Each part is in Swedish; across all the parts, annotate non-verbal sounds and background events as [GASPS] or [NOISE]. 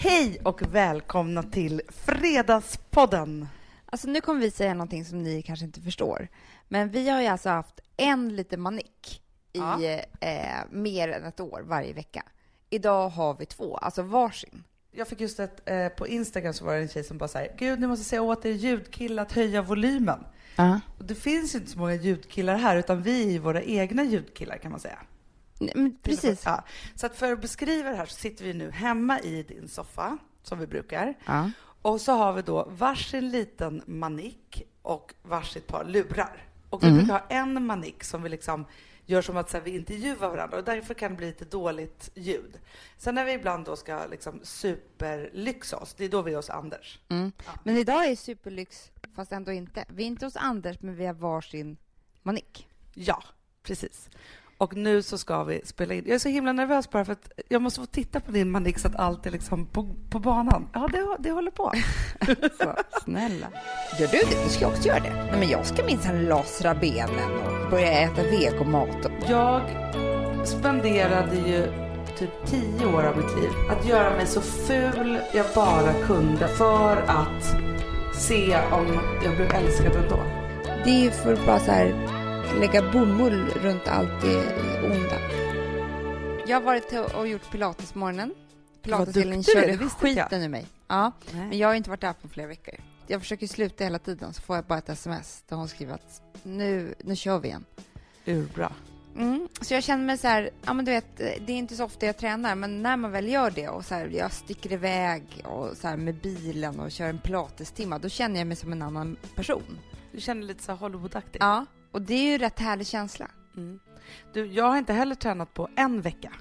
Hej och välkomna till Fredagspodden. Alltså nu kommer vi säga någonting som ni kanske inte förstår. Men vi har ju alltså haft en liten manick i Ja. eh, mer än ett år varje vecka. Idag har vi två, alltså varsin. Jag fick just ett, eh, på Instagram så var det en tjej som bara säger Gud, ni måste säga åt er ljudkillar att höja volymen. Och det finns ju inte så många ljudkillar här, utan vi är ju våra egna ljudkillar kan man säga. Nej, precis. Ja. Så att för att beskriva det här så sitter vi nu hemma i din soffa, som vi brukar. Ja. Och så har vi då varsin liten manik och varsitt par lurar. Och vi Mm. brukar ha en manik som vi liksom gör som att så här, vi intervjuar varandra och därför kan det bli lite dåligt ljud. Sen när vi ibland då ska liksom superlyxa oss, det är då vi är hos Anders. Mm. Men idag är superlyx, fast ändå inte. Vi är inte hos Anders, men vi har varsin manick. Ja, precis. Och nu så ska vi spela in. Jag är så himla nervös bara för att jag måste få titta på din manik så att allt är liksom på, på banan. Ja, det, det håller på. [LAUGHS] Så, snälla. Gör du det? Du ska också göra det. Nej, men jag ska minsann lasra benen och börja äta vegomat. Jag spenderade ju typ tio år av mitt liv att göra mig så ful jag bara kunde för att se om jag blev älskad ändå. Det är för bara så här lägga bomull runt allt det onda. Jag har varit och gjort pilatesmorgonen. Pilateselin duktig du är, körde det skiten ur mig. Ja, Nej. men jag har inte varit där på flera veckor. Jag försöker sluta hela tiden, så får jag bara ett sms där hon skriver att nu, nu kör vi igen. Urbra. Mm. Så jag känner mig så här, ja men du vet, det är inte så ofta jag tränar, men när man väl gör det och så här, jag sticker iväg och så här med bilen och kör en pilatestimma, då känner jag mig som en annan person. Du känner lite så Hollywoodaktig. Ja, och det är ju rätt härlig känsla. Mm. Du, jag har inte heller tränat på en vecka.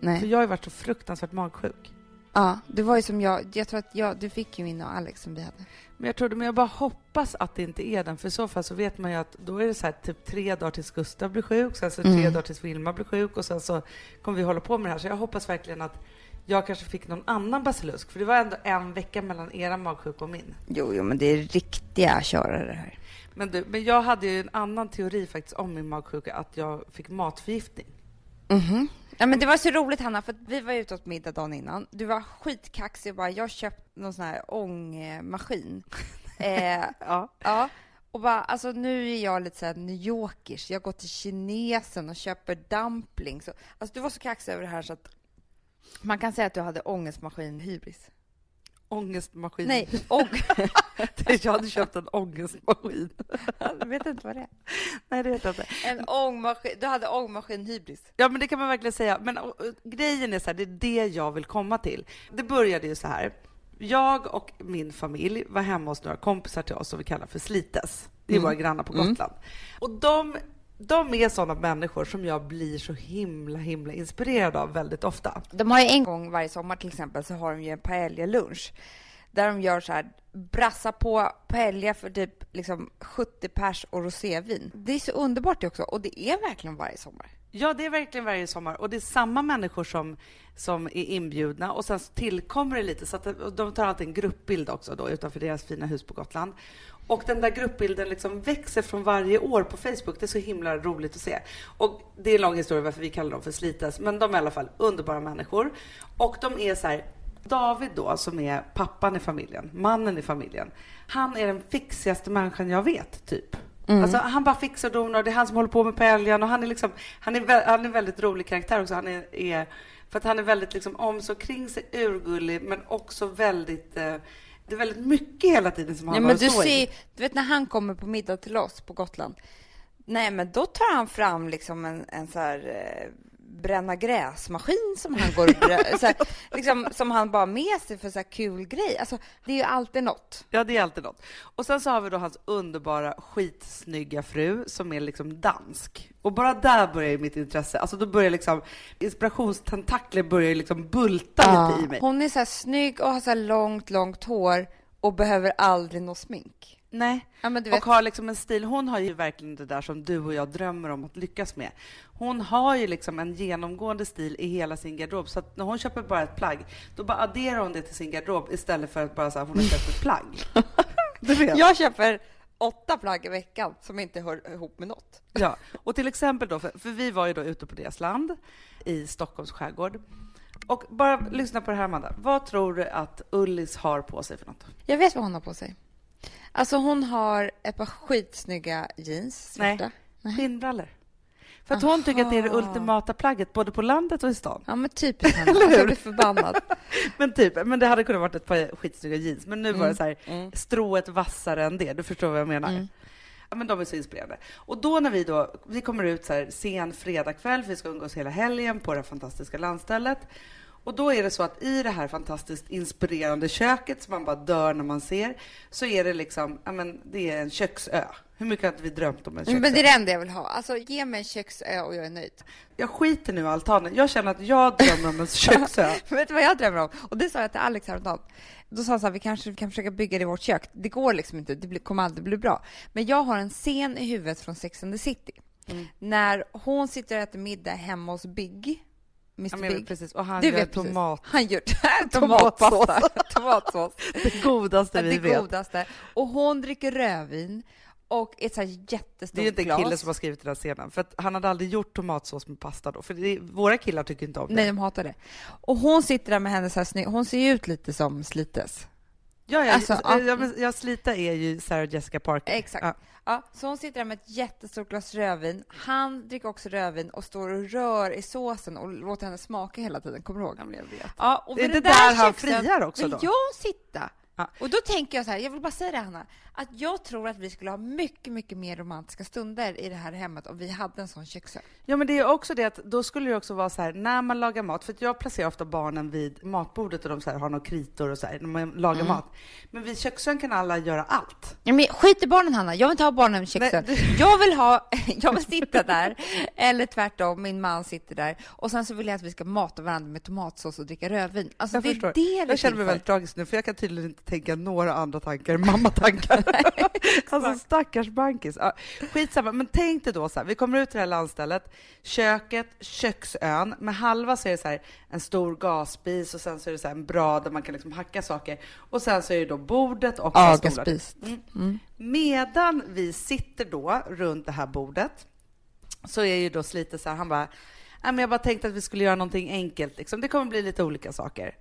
För Nej. jag har ju varit så fruktansvärt magsjuk. Ja, det var ju som jag, jag tror att jag, du fick ju min och Alex som vi hade. Men jag trodde, men jag bara hoppas att det inte är den, för i så fall så vet man ju att då är det så här typ tre dagar tills Gustav blir sjuk, sen så tre Mm. dagar tills Vilma blir sjuk och sen så kommer vi hålla på med det här. Så jag hoppas verkligen att jag kanske fick någon annan basilusk, för det var ändå en vecka mellan era magsjuka och min. Jo, jo, men det är riktiga körare det här. Men, du, men jag hade ju en annan teori faktiskt om min magsjuka, att jag fick matförgiftning. Mhm. Ja, men det var så roligt, Hanna, för att vi var ute åt middag dagen innan. Du var skitkaxig och bara, jag har köpt någon sån här ångmaskin. [LAUGHS] eh, Ja. ja. Och bara, alltså nu är jag lite såhär New Yorkers. Jag går till kinesen och köper dumplings. Alltså du var så kaxig över det här så att man kan säga att du hade ångestmaskin hybris. Ångestmaskin. Nej, [LAUGHS] ång... jag hade köpt en ångestmaskin. jag vet inte vad det är. Nej, det vet jag inte. En ångmaskin. Du hade ångmaskin hybris. Ja, men det kan man verkligen säga. Men och, och, grejen är så här, det är det jag vill komma till. Det började ju så här. Jag och min familj var hemma hos några kompisar till oss som vi kallar för Slites. Det är Mm. våra grannar på Mm. Gotland. Och de, de är sådana människor som jag blir så himla, himla inspirerad av väldigt ofta. De har ju en gång varje sommar till exempel så har de ju en paella-lunch där de gör så här brassa på paella för typ liksom 70 pers och rosévin. Det är så underbart det också och det är verkligen varje sommar. Ja, det är verkligen varje sommar. Och det är samma människor som, som är inbjudna. Och sen så tillkommer det lite, så att de tar alltid en gruppbild också då, utanför deras fina hus på Gotland. Och den där gruppbilden liksom växer från varje år på Facebook. Det är så himla roligt att se. Och det är en lång historia varför vi kallar dem för Slitas, men de är i alla fall underbara människor. Och de är så här, David då, som är pappan i familjen, mannen i familjen, han är den fixigaste människan jag vet, typ. Alltså, han bara fixar och donar. Det är han som håller på med paellan och han är liksom, han är, han är en väldigt rolig karaktär också. Han är, är för att han är väldigt liksom om så kring sig, urgullig, men också väldigt, eh, det är väldigt mycket hela tiden som han Ja, men du står i. ser, du vet när han kommer på middag till oss på Gotland. Nej, men då tar han fram liksom en, en så här eh, bränna gräsmaskin som han går och [LAUGHS] så här, liksom, som han bara har med sig för så här kul grej. Alltså, det är ju alltid något. Ja, det är alltid något. Och sen så har vi då hans underbara, skitsnygga fru som är liksom dansk. Och bara där börjar mitt intresse. Alltså då börjar liksom, inspirationstentakler börjar liksom bulta lite i mig. Hon är så här snygg och har så här långt, långt hår och behöver aldrig något smink. Nej, Ja, men du vet, och har liksom en stil. Hon har ju verkligen det där som du och jag drömmer om att lyckas med. Hon har ju liksom en genomgående stil i hela sin garderob, så att när hon köper bara ett plagg, då bara adderar hon det till sin garderob istället för att bara säga hon har köpt ett plagg. [LAUGHS] Du vet. jag köper åtta plagg i veckan som inte hör ihop med något. Ja, och till exempel då, för, för vi var ju då ute på deras land i Stockholms skärgård. Och bara lyssna på det här, Amanda. Vad tror du att Ullis har på sig för något? Jag vet vad hon har på sig. Alltså hon har ett par skitsnygga jeans, svarta. Nej, skinnbrallor. För att hon tycker att det är det ultimata plagget både på landet och i stan. Ja, men typiskt henne. [LAUGHS] Alltså, jag blir förbannad. [LAUGHS] men typ, men det hade kunnat varit ett par skitsnygga jeans. Men nu mm. var det så här, mm. strået vassare än det. Du förstår vad jag menar? Mm. Ja, men de är så inspirerande. Och då när vi då, vi kommer ut så här sen fredagkväll, vi ska umgås hela helgen på det fantastiska landstället. Och då är det så att i det här fantastiskt inspirerande köket som man bara dör när man ser, så är det liksom, ja men det är en köksö. Hur mycket hade vi drömt om en köksö? Men det är det enda jag vill ha. Alltså ge mig en köksö och jag är nöjd. Jag skiter nu i altanen. Jag känner att jag drömmer om en [LAUGHS] köksö. Vet du vad jag drömmer om? Och det sa jag till Alex häromdagen. Då sa han så här, vi kanske kan försöka bygga det i vårt kök. Det går liksom inte, det kommer aldrig bli bra. Men jag har en scen i huvudet från Sex and the City. Mm. När hon sitter och äter middag hemma hos Big Mr ja, Big. Precis. Och han du gör tomat... Han gör [LAUGHS] tomatsås. [LAUGHS] tomatsås. Det godaste vi det vet. Godaste. Och hon dricker rödvin och ett så här jättestort. Det är inte en kille som har skrivit den här scenen, för han hade aldrig gjort tomatsås med pasta då, för det, våra killar tycker inte om det. Nej, de hatar det. Och hon sitter där med hennes här snygg, hon ser ju ut lite som Slites. Ja, ja, alltså, ja, ja, ja, Slita är ju Sarah Jessica Parker. Exakt. Ja. ja. så hon sitter där med ett jättestort glas rödvin. Han dricker också rödvin och står och rör i såsen och låter henne smaka hela tiden. Kommer du ihåg? Ja, jag vet. Ja, och är det, det där, där han friar också då? jag sitta Ja. Och då tänker jag så här, jag vill bara säga det Hanna, att jag tror att vi skulle ha mycket, mycket mer romantiska stunder i det här hemmet om vi hade en sån köksö. Ja, men det är också det att då skulle det också vara så här, när man lagar mat, för jag placerar ofta barnen vid matbordet och de så här, har några kritor och så här, när man lagar mm. mat. Men vid köksön kan alla göra allt. Ja, men skit i barnen Hanna, jag vill inte ha barnen vid köksön. Du... Jag vill ha, [LAUGHS] jag vill sitta där, eller tvärtom, min man sitter där och sen så vill jag att vi ska mata varandra med tomatsås och dricka rödvin. Alltså, jag det förstår. är det Jag känner mig väldigt tragisk nu, för jag kan tydligen inte tänka några andra tankar, mammatankar. [LAUGHS] alltså stackars bankis. Ja, skitsamma, men tänk dig då så här, vi kommer ut till det här landstället, köket, köksön, med halva så är det så här en stor gasspis och sen så är det så en brad där man kan liksom hacka saker och sen så är det då bordet och ja, spis. Mm. Mm. Medan vi sitter då runt det här bordet så är ju då Slite så här, han bara, jag bara tänkte att vi skulle göra någonting enkelt. Liksom. Det kommer bli lite olika saker.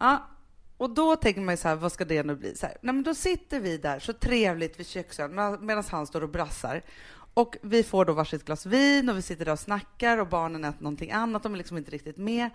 Ja, och då tänker man ju så här, vad ska det nu bli? Så här, nej, men då sitter vi där så trevligt vid köksön medan han står och brassar. Och vi får då varsitt glas vin och vi sitter där och snackar och barnen äter någonting annat. De är liksom inte riktigt med.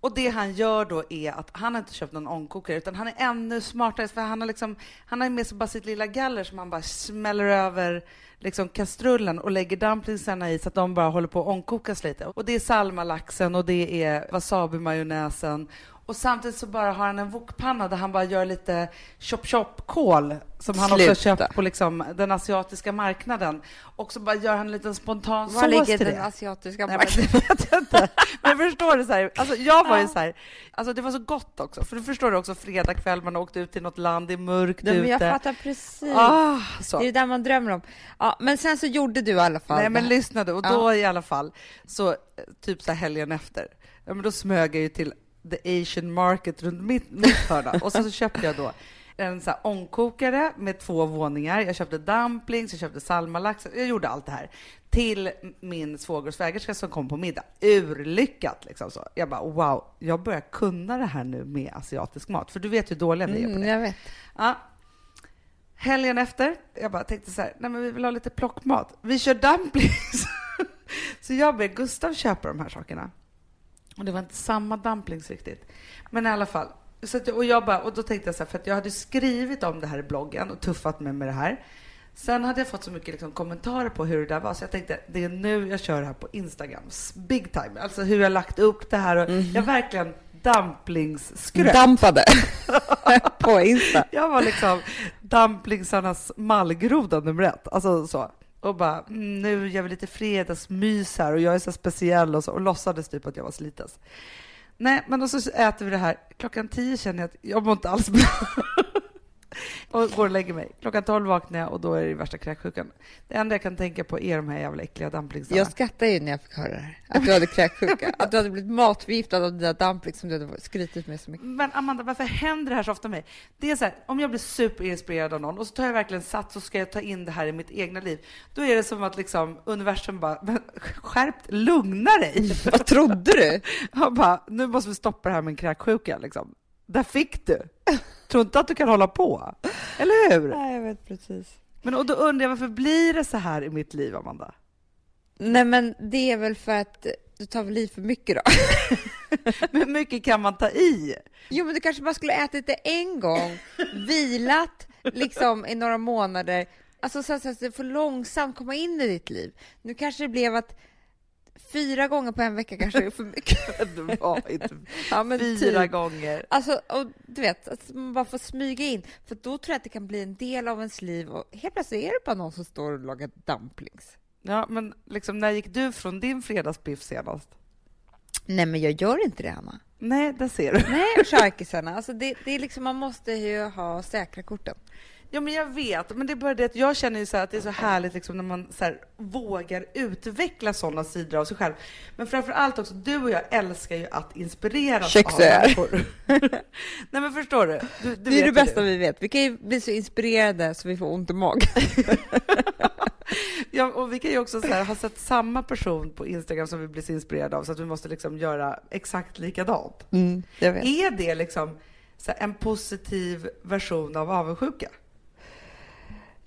Och det han gör då är att han har inte köpt någon ångkokare utan han är ännu smartare för han har liksom, han har med sig bara sitt lilla galler som han bara smäller över liksom kastrullen och lägger dumplingsarna i så att de bara håller på att ångkokas lite. Och det är salmalaxen och det är wasabi-majonnäsen och samtidigt så bara har han en wokpanna där han bara gör lite chop chop kål som han Sluta. också köpt på liksom den asiatiska marknaden. Och så bara gör han en liten spontan sås till det. Var ligger den asiatiska marknaden? Nej, men, vet inte. men förstår du så här, alltså jag var ju så här, alltså det var så gott också, för du förstår du också fredag kväll, man åkte ut till något land, det är mörkt Nej, ute. jag fattar precis. Ah, så. Det är det där man drömmer om. Ja, men sen så gjorde du i alla fall Nej, men lyssna du, och då ja. i alla fall, så typ så här helgen efter, ja, men då smög jag ju till the Asian market runt mitt, mitt hörna. Och så, så köpte jag då en så här ångkokare med två våningar. Jag köpte dumplings, jag köpte salmalax. Jag gjorde allt det här till min svåger och svägerska som kom på middag. Urlyckat liksom så. Jag bara wow, jag börjar kunna det här nu med asiatisk mat. För du vet hur dåliga vi är på mm, det. jag vet. Ja. Helgen efter, jag bara tänkte så här, nej men vi vill ha lite plockmat. Vi kör dumplings. [LAUGHS] så jag ber Gustav köpa de här sakerna. Och det var inte samma dumplings riktigt. Men i alla fall. Så att, och, jag bara, och då tänkte jag så här, för att jag hade skrivit om det här i bloggen och tuffat mig med det här. Sen hade jag fått så mycket liksom, kommentarer på hur det där var, så jag tänkte det är nu jag kör det här på Instagram. Big time. Alltså hur jag lagt upp det här och mm. jag verkligen dumplingsskröt. Dampade [LAUGHS] på Insta. jag var liksom dumplingsarnas mallgroda nummer ett. Alltså så och bara nu gör vi lite fredagsmys här och jag är så speciell och så och låtsades typ att jag var slitas. Nej, men och så äter vi det här. Klockan tio känner jag att jag mår inte alls bra. [LAUGHS] och går och lägger mig. Klockan 12 vaknar jag och då är det värsta kräksjukan. Det enda jag kan tänka på är de här jävla äckliga dumplingsarna. Jag skrattade ju när jag fick höra det här. Att du hade kräksjuka. Att du hade blivit matförgiftad av dina dumplings som du hade skrytit med så mycket. Men Amanda, varför händer det här så ofta med mig? Det är så här, om jag blir superinspirerad av någon och så tar jag verkligen sats och ska jag ta in det här i mitt egna liv. Då är det som att liksom universum bara, men skärpt, lugna dig! [LAUGHS] Vad trodde du? [LAUGHS] Jag bara, nu måste vi stoppa det här med en kräksjuka liksom. Där fick du! Tror inte att du kan hålla på, eller hur? Nej, jag vet precis. Men och då undrar jag, varför blir det så här i mitt liv, Amanda? Nej, men det är väl för att du tar väl i för mycket då? [LAUGHS] Men hur mycket kan man ta i? Jo, men du kanske bara skulle ätit det en gång, vilat liksom i några månader, alltså så att det får långsamt komma in i ditt liv. Nu kanske det blev att fyra gånger på en vecka kanske är för mycket. [LAUGHS] Det var inte Ja, men fyra typ. gånger. Alltså, och du vet, att man bara får smyga in, för då tror jag att det kan bli en del av ens liv och helt plötsligt är det bara någon som står och lagar dumplings. Ja, men liksom, när gick du från din fredagsbiff senast? Nej, men jag gör inte det, Anna. Nej, där ser du. Nej, charkisarna. Alltså det, det är liksom, man måste ju ha säkra korten. Ja, men jag vet. Men det är bara det att jag känner ju så att det är så härligt liksom när man så här vågar utveckla sådana sidor av sig själv. Men framför allt också, du och jag älskar ju att inspireras av Köksöar. människor. [LAUGHS] Nej, men förstår du? du, du Det är det bästa vi vet. Vi kan ju bli så inspirerade så vi får ont i magen. [LAUGHS] Ja, och vi kan ju också så här, ha sett samma person på Instagram som vi blir så inspirerade av så att vi måste liksom göra exakt likadant. Mm. Är det liksom här, en positiv version av avundsjuka?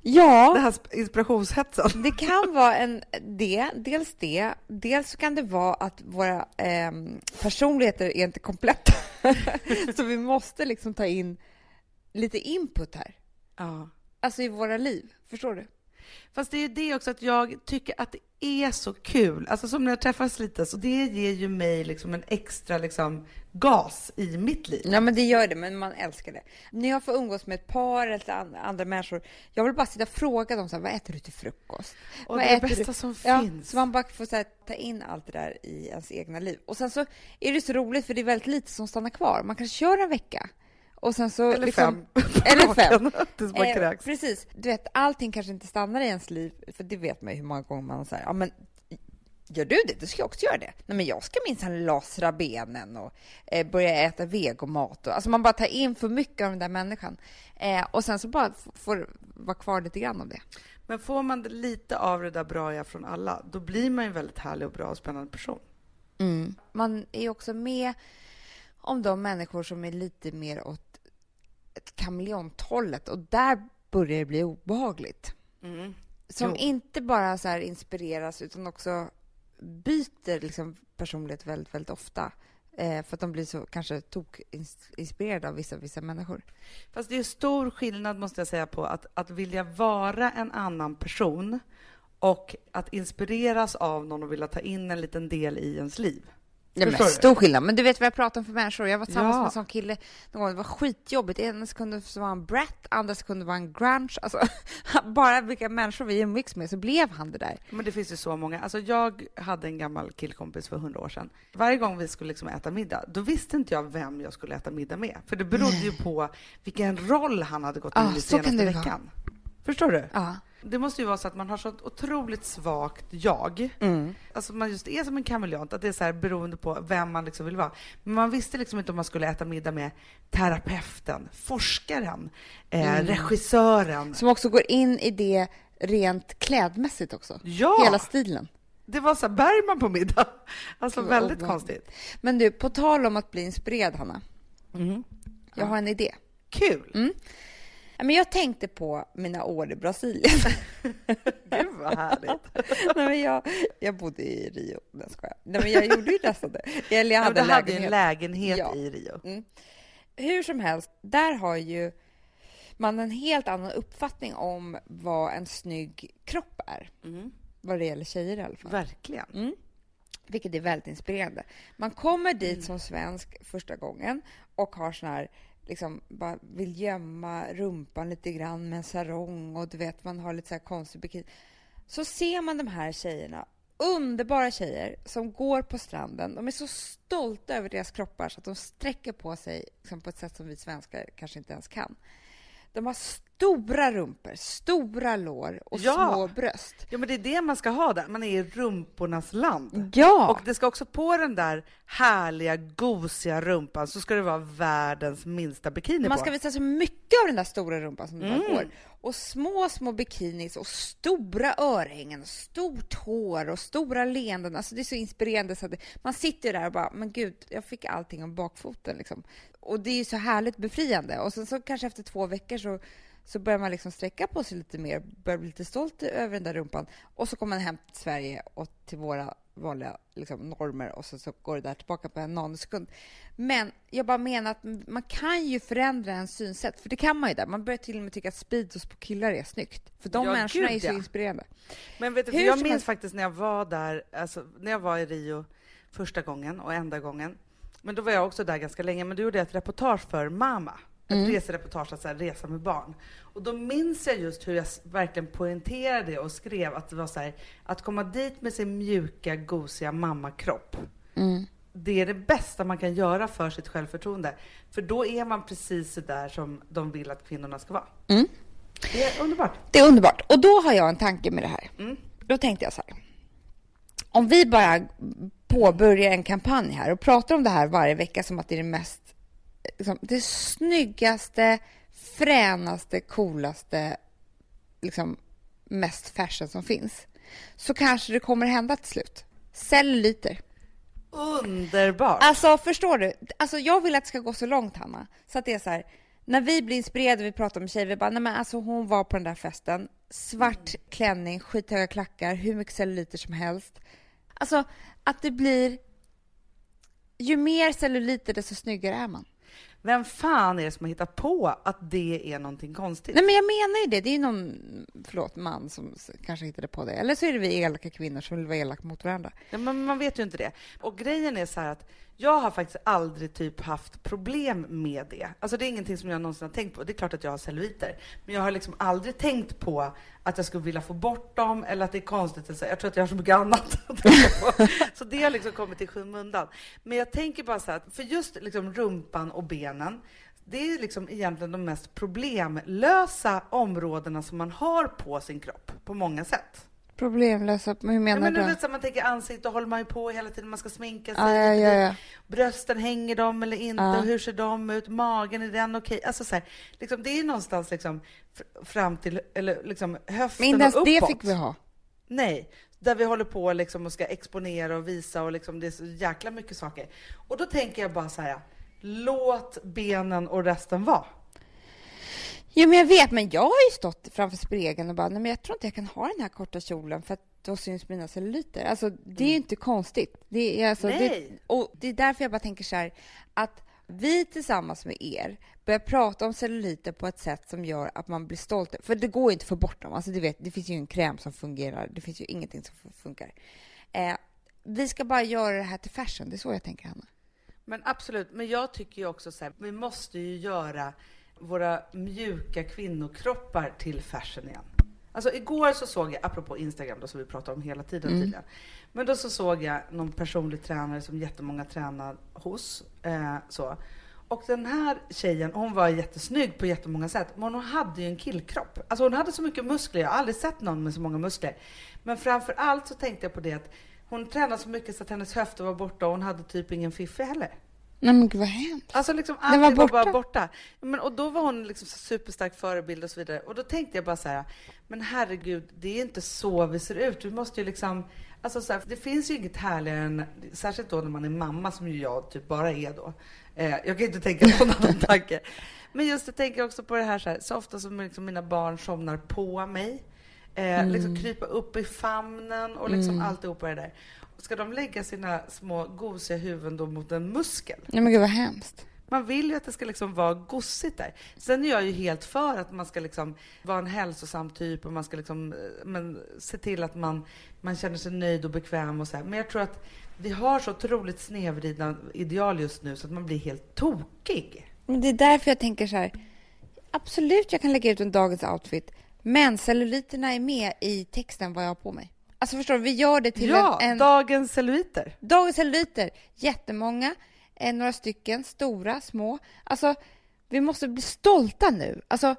Den Ja, här sp- inspirationshetsen? det kan vara en, det, dels det. Dels så kan det vara att våra ehm, personligheter är inte kompletta. [LAUGHS] så vi måste liksom ta in lite input här. Ja. Alltså i våra liv. Förstår du? Fast det är ju det också att jag tycker att det är så kul. Alltså som när jag träffas lite, så det ger ju mig liksom en extra liksom gas i mitt liv. Ja, men det gör det, men man älskar det. När jag får umgås med ett par eller an- andra människor, jag vill bara sitta och fråga dem så här, vad äter du till frukost? Och Vad det är det bästa du? som Ja, finns. så man bara får så här, ta in allt det där i ens egna liv. Och sen så är det så roligt, för det är väldigt lite som stannar kvar. Man kanske kör en vecka. Och sen så Eller liksom, fem. [LAUGHS] Eller fem. Tills man Eh, kräks. precis. Du vet, allting kanske inte stannar i ens liv, för det vet man ju hur många gånger man säger, ja men Gör du det? Du ska jag också göra det. Nej, men jag ska minsann lasra benen och eh, börja äta vegomat. Och, alltså man bara tar in för mycket av den där människan. Eh, och sen så bara får vara kvar lite grann av det. Men får man lite av det där braiga från alla, då blir man ju en väldigt härlig och bra och spännande person. Man är ju också med om de människor som är lite mer åt ett kameleonthållet och där börjar det bli obehagligt. Som Jo. inte bara så inspireras utan också byter liksom personlighet väldigt, väldigt ofta. Eh, för att de blir så kanske tok ins- inspirerade av vissa, vissa människor. Fast det är stor skillnad, måste jag säga, på att, att vilja vara en annan person och att inspireras av någon och vilja ta in en liten del i ens liv. Men Förstår du? stor skillnad. Men du vet vad jag pratar om för människor. Jag var tillsammans Ja. med en sån kille någon gång. Det var skitjobbigt. Ena sekunden så var han brat, andra sekunden var han grunge. Alltså, [LAUGHS] bara vilka människor vi umgicks med så blev han det där. Men det finns ju så många. Alltså jag hade en gammal killkompis för hundra år sedan. Varje gång vi skulle liksom äta middag, då visste inte jag vem jag skulle äta middag med. För det berodde ju på vilken roll han hade gått in Ah, i senaste det veckan. Förstår du? Ja. Det måste ju vara så att man har så otroligt svagt jag. Mm. Alltså man just är som en kameleont, att det är så här beroende på vem man liksom vill vara. Men man visste liksom inte om man skulle äta middag med terapeuten, forskaren, eh, Mm. regissören. Som också går in i det rent klädmässigt också. Ja! Hela stilen. Det var så här Bergman på middag. Alltså Gud, väldigt obehagligt. konstigt. Men du, på tal om att bli inspirerad, Hanna. Jag har en idé. Kul! Mm. Ja, Men jag tänkte på mina år i Brasilien. [LAUGHS] Gud vad härligt. [LAUGHS] Nej, men jag, jag bodde i Rio. Nej, skojar. Nej, men jag gjorde ju nästan det. Eller jag Ja, hade du hade en lägenhet. Ja. i Rio. Mm. Hur som helst, där har ju man en helt annan uppfattning om vad en snygg kropp är. Mm. Vad det gäller tjejer i alla fall. Verkligen. Mm. Vilket är väldigt inspirerande. Man kommer dit som svensk första gången och har sån här, liksom, bara vill gömma rumpan lite grann med en sarong och du vet, man har lite så här konstig bikini. Så ser man de här tjejerna, underbara tjejer som går på stranden. De är så stolta över deras kroppar så att de sträcker på sig liksom, på ett sätt som vi svenskar kanske inte ens kan. De har stora rumpor, stora lår och Ja. små bröst. Ja, men det är det man ska ha där. Man är i rumpornas land. Ja! Och det ska också på den där härliga, gosiga rumpan så ska det vara världens minsta bikini Man på. ska visa så mycket av den där stora rumpan som det Mm. går. Och små, små bikinis och stora örhängen och stort hår och stora leenden. Alltså det är så inspirerande så att man sitter där och bara, men gud, jag fick allting om bakfoten liksom. Och det är ju så härligt befriande. Och sen så kanske efter två veckor så, så börjar man liksom sträcka på sig lite mer, börjar bli lite stolt över den där rumpan. Och så kommer man hem till Sverige och till våra vanliga liksom, normer och så, så går det där tillbaka på en nanosekund. Men jag bara menar att man kan ju förändra en synsätt, för det kan man ju där. Man börjar till och med tycka att speedos på killar är snyggt. För de Ja, människorna gud, är så ja. inspirerande. Men vet du, Hur jag minns helst- faktiskt när jag var där, alltså, när jag var i Rio första gången och enda gången. Men då var jag också där ganska länge, men då gjorde jag ett reportage för Mama. Ett Mm. resereportage, att så här, resa med barn. Och då minns jag just hur jag verkligen poängterade och skrev att det var så här, att komma dit med sin mjuka, gosiga mammakropp. Mm. Det är det bästa man kan göra för sitt självförtroende. För då är man precis så där som de vill att kvinnorna ska vara. Mm. Det är underbart. Det är underbart. Och då har jag en tanke med det här. Mm. Då tänkte jag så här. Om vi bara påbörjar en kampanj här och pratar om det här varje vecka som att det är det mest, liksom, det snyggaste, fränaste, coolaste, liksom mest fashion som finns. Så kanske det kommer hända till slut. Celluliter. Underbart! Alltså förstår du? Alltså jag vill att det ska gå så långt Hanna. Så att det är så här. När vi blir inspirerade och vi pratar med tjejer, vi bara, nej men alltså hon var på den där festen. Svart klänning, skithöga klackar, hur mycket celluliter som helst. Alltså att det blir... Ju mer celluliter desto snyggare är man. Vem fan är det som har hittat på att det är någonting konstigt? Nej men jag menar ju det. Det är någon, förlåt, man som kanske hittade på det. Eller så är det vi elaka kvinnor som vill vara elaka mot varandra. Ja, men man vet ju inte det. Och grejen är så här att jag har faktiskt aldrig typ haft problem med det. Alltså det är ingenting som jag någonsin har tänkt på. Det är klart att jag har celluliter, men jag har liksom aldrig tänkt på att jag skulle vilja få bort dem eller att det är konstigt. Eller så. Jag tror att jag har så mycket annat att tänka på. Så det har liksom kommit i skymundan. Men jag tänker bara så här, för just liksom rumpan och benen, det är liksom egentligen de mest problemlösa områdena som man har på sin kropp på många sätt. Problemlösa, hur Ja, menar men du? vet, så man tänker ansikte håller man ju på hela tiden, man ska sminka sig. Ja, ja, ja, ja. Brösten, hänger de eller inte? Ja. Och hur ser de ut? Magen, är den okej? Alltså så här, liksom, det är någonstans liksom fram till eller liksom höften Men inte ens och det uppåt. fick vi ha. Nej, där vi håller på liksom och ska exponera och visa och liksom, det är så jäkla mycket saker. Och då tänker jag bara så här, låt benen och resten vara. Jo, men jag vet, men jag har ju stått framför spegeln och bara, nej men jag tror inte jag kan ha den här korta kjolen för att då syns mina celluliter. Alltså, det är ju inte konstigt. Det är, alltså, det, Nej. och det är därför jag bara tänker så här, att vi tillsammans med er börjar prata om celluliter på ett sätt som gör att man blir stolt. För det går ju inte att få bort dem. Alltså, du vet, det finns ju en kräm som fungerar. Det finns ju ingenting som funkar. Eh, vi ska bara göra det här till fashion. Det är så jag tänker, Hanna. Men absolut, men jag tycker ju också så här, vi måste ju göra våra mjuka kvinnokroppar till fashion igen. Alltså igår så såg jag, apropå Instagram då som vi pratar om hela tiden tydligen, men då så såg jag någon personlig tränare som jättemånga tränar hos, eh, så. Och den här tjejen, hon var jättesnygg på jättemånga sätt, men hon hade ju en killkropp. Alltså hon hade så mycket muskler, jag har aldrig sett någon med så många muskler. Men framför allt så tänkte jag på det att hon tränade så mycket så att hennes höfter var borta och hon hade typ ingen fiffi heller. Nej men gud vad hemskt. Alltså liksom var allting var, bara borta. borta. Men, och då var hon liksom så superstark förebild och så vidare. Och då tänkte jag bara så här, men herregud, det är inte så vi ser ut. Vi måste ju liksom, alltså så här, det finns ju inget härligare än, särskilt då när man är mamma som ju jag typ bara är då. Eh, jag kan inte tänka på någon annan [LAUGHS] tanke. Men just jag tänker också på det här så, här, så ofta som liksom mina barn somnar på mig. Eh, Liksom krypa upp i famnen och liksom alltihopa det där. Ska de lägga sina små gosiga huvuden då mot en muskel? Nej men gud vad hemskt. Man vill ju att det ska liksom vara gossigt där. Sen är jag ju helt för att man ska liksom vara en hälsosam typ och man ska liksom, eh, men, se till att man, man känner sig nöjd och bekväm och så här. Men jag tror att vi har så otroligt snedvridna ideal just nu så att man blir helt tokig. Men det är därför jag tänker så här. Absolut, jag kan lägga ut en dagens outfit, men celluliterna är med i texten vad jag har på mig. Alltså förstår du, vi gör det till ja, en, en dagens celluliter. dagens celluliter. Jättemånga, eh, några stycken, stora, små. Alltså, vi måste bli stolta nu. Alltså,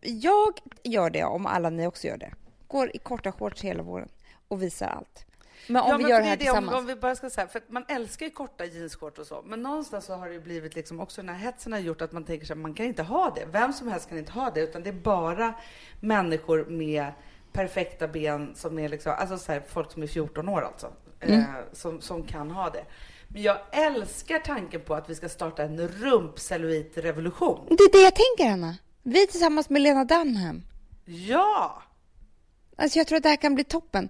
jag gör det om alla ni också gör det. Går i korta shorts hela våren och visar allt. Men om ja, vi men gör det här är tillsammans. Om, om vi bara ska säga, för man älskar ju korta jeansshorts och så, men någonstans så har det blivit liksom också den här hetsen har gjort att man tänker sig att man kan inte ha det. Vem som helst kan inte ha det, utan det är bara människor med perfekta ben som är liksom, alltså så här, folk som är 14 år alltså, Mm. eh, som, som kan ha det. Men jag älskar tanken på att vi ska starta en rumpcelluitrevolution. Det är det jag tänker, Anna. Vi tillsammans med Lena Dunham. Ja! Alltså jag tror att det här kan bli toppen.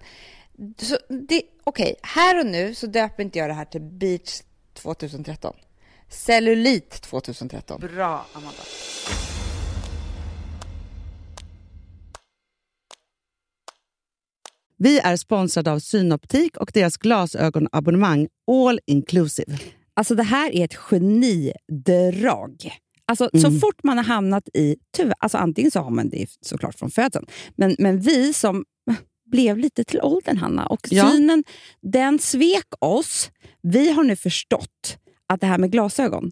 Så det, Okej, här och nu så döper inte jag det här till Beach 2013. Cellulit 2013. Bra, Amanda. Vi är sponsrade av Synoptik och deras glasögonabonnemang All Inclusive. Alltså det här är ett genidrag. Alltså, Så Mm. fort man har hamnat i... Tyvärr, alltså antingen så har man det såklart från födseln, men, men vi som blev lite till åldern, Hanna, och Ja. synen den svek oss. Vi har nu förstått att det här med glasögon,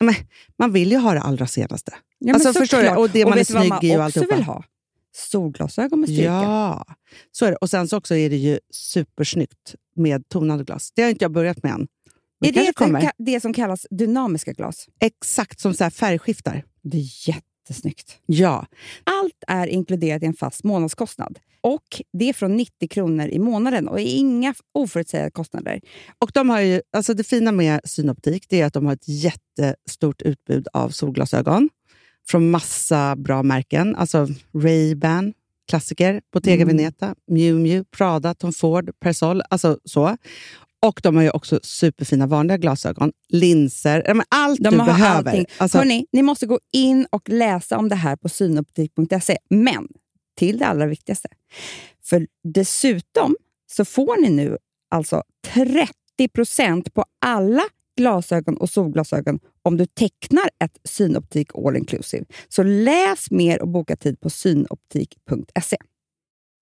Men, man vill ju ha det allra senaste. Ja, Alltså, förstår du? Och det man är snygg i och alltihopa. vill ha? Solglasögon med styrka. Ja, så är det. Och sen så också är det ju supersnyggt med tonade glas. Det har inte jag börjat med än. Men Är det det, det som kallas dynamiska glas? Exakt som så färgskiftar. Det är jättesnyggt. Ja, Allt är inkluderat i en fast månadskostnad. Och Det är från 90 kronor i månaden och inga oförutsägbara kostnader. och de har ju, alltså det fina med Synoptik det är att de har ett jättestort utbud av solglasögon från massa bra märken. Alltså Ray-Ban, klassiker, Bottega Mm. Veneta, Miu Miu, Prada, Tom Ford, Persol. Alltså så. Och de har ju också superfina vanliga glasögon, linser, allt De du behöver. allting. Alltså, Hörrni, ni måste gå in och läsa om det här på synoptik.se. Men till det allra viktigaste. För dessutom så får ni nu alltså 30% på alla glasögon och solglasögon om du tecknar ett Synoptik All Inclusive. Så läs mer och boka tid på synoptik.se.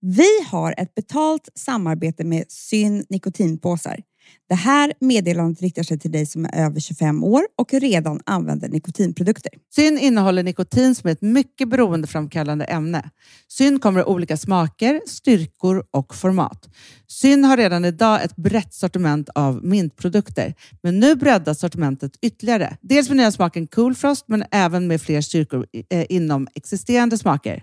Vi har ett betalt samarbete med Syn nikotinpåsar. Det här meddelandet riktar sig till dig som är över 25 år och redan använder nikotinprodukter. Syn innehåller nikotin som är ett mycket beroendeframkallande ämne. Syn kommer i olika smaker, styrkor och format. Syn har redan idag ett brett sortiment av mintprodukter, men nu breddas sortimentet ytterligare. Dels med nya smaken Cool Frost, men även med fler styrkor eh, inom existerande smaker.